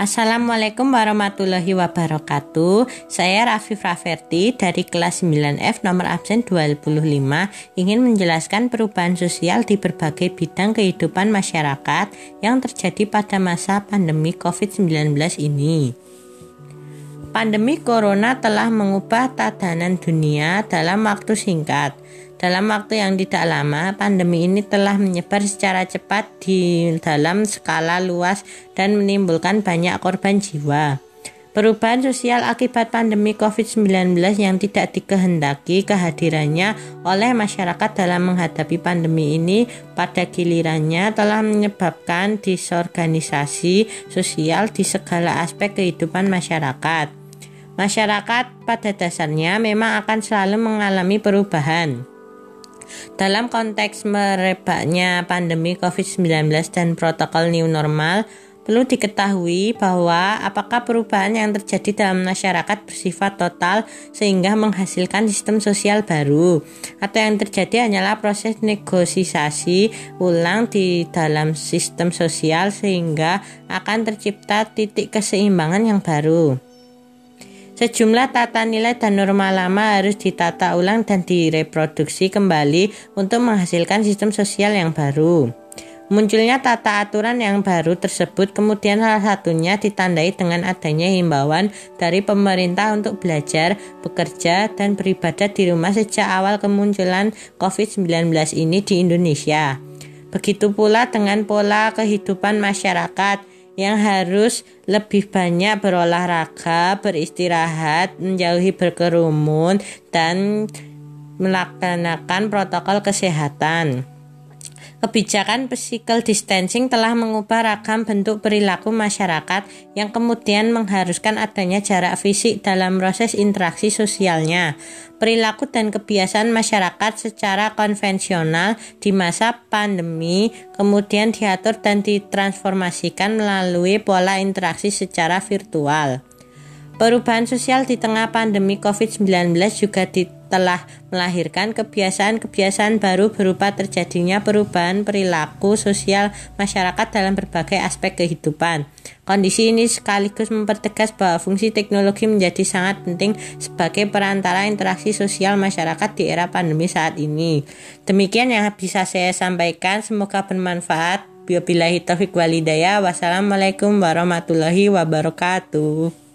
Assalamualaikum warahmatullahi wabarakatuh. Saya Rafif Raferti dari kelas 9F nomor absen 25 ingin menjelaskan perubahan sosial di berbagai bidang kehidupan masyarakat yang terjadi pada masa pandemi COVID-19 ini. Pandemi corona telah mengubah tatanan dunia dalam waktu singkat. Dalam waktu yang tidak lama, pandemi ini telah menyebar secara cepat di dalam skala luas dan menimbulkan banyak korban jiwa. Perubahan sosial akibat pandemi COVID-19 yang tidak dikehendaki kehadirannya oleh masyarakat dalam menghadapi pandemi ini pada gilirannya telah menyebabkan disorganisasi sosial di segala aspek kehidupan masyarakat. Masyarakat pada dasarnya memang akan selalu mengalami perubahan. Dalam konteks merebaknya pandemi COVID-19 dan protokol new normal, perlu diketahui bahwa apakah perubahan yang terjadi dalam masyarakat bersifat total sehingga menghasilkan sistem sosial baru atau yang terjadi hanyalah proses negosiasi ulang di dalam sistem sosial sehingga akan tercipta titik keseimbangan yang baru. Sejumlah tata nilai dan norma lama harus ditata ulang dan direproduksi kembali untuk menghasilkan sistem sosial yang baru. Munculnya tata aturan yang baru tersebut kemudian salah satunya ditandai dengan adanya himbauan dari pemerintah untuk belajar, bekerja, dan beribadah di rumah sejak awal kemunculan COVID-19 ini di Indonesia. Begitu pula dengan pola kehidupan masyarakat yang harus lebih banyak berolahraga, beristirahat, menjauhi berkerumun, dan melaksanakan protokol kesehatan. Kebijakan physical distancing telah mengubah ragam bentuk perilaku masyarakat yang kemudian mengharuskan adanya jarak fisik dalam proses interaksi sosialnya. Perilaku dan kebiasaan masyarakat secara konvensional di masa pandemi kemudian diatur dan ditransformasikan melalui pola interaksi secara virtual. Perubahan sosial di tengah pandemi COVID-19 juga telah melahirkan kebiasaan-kebiasaan baru berupa terjadinya perubahan perilaku sosial masyarakat dalam berbagai aspek kehidupan. Kondisi ini sekaligus mempertegas bahwa fungsi teknologi menjadi sangat penting sebagai perantara interaksi sosial masyarakat di era pandemi saat ini. Demikian yang bisa saya sampaikan, semoga bermanfaat. Wabillahi taufiq walidaya. Wassalamualaikum warahmatullahi wabarakatuh.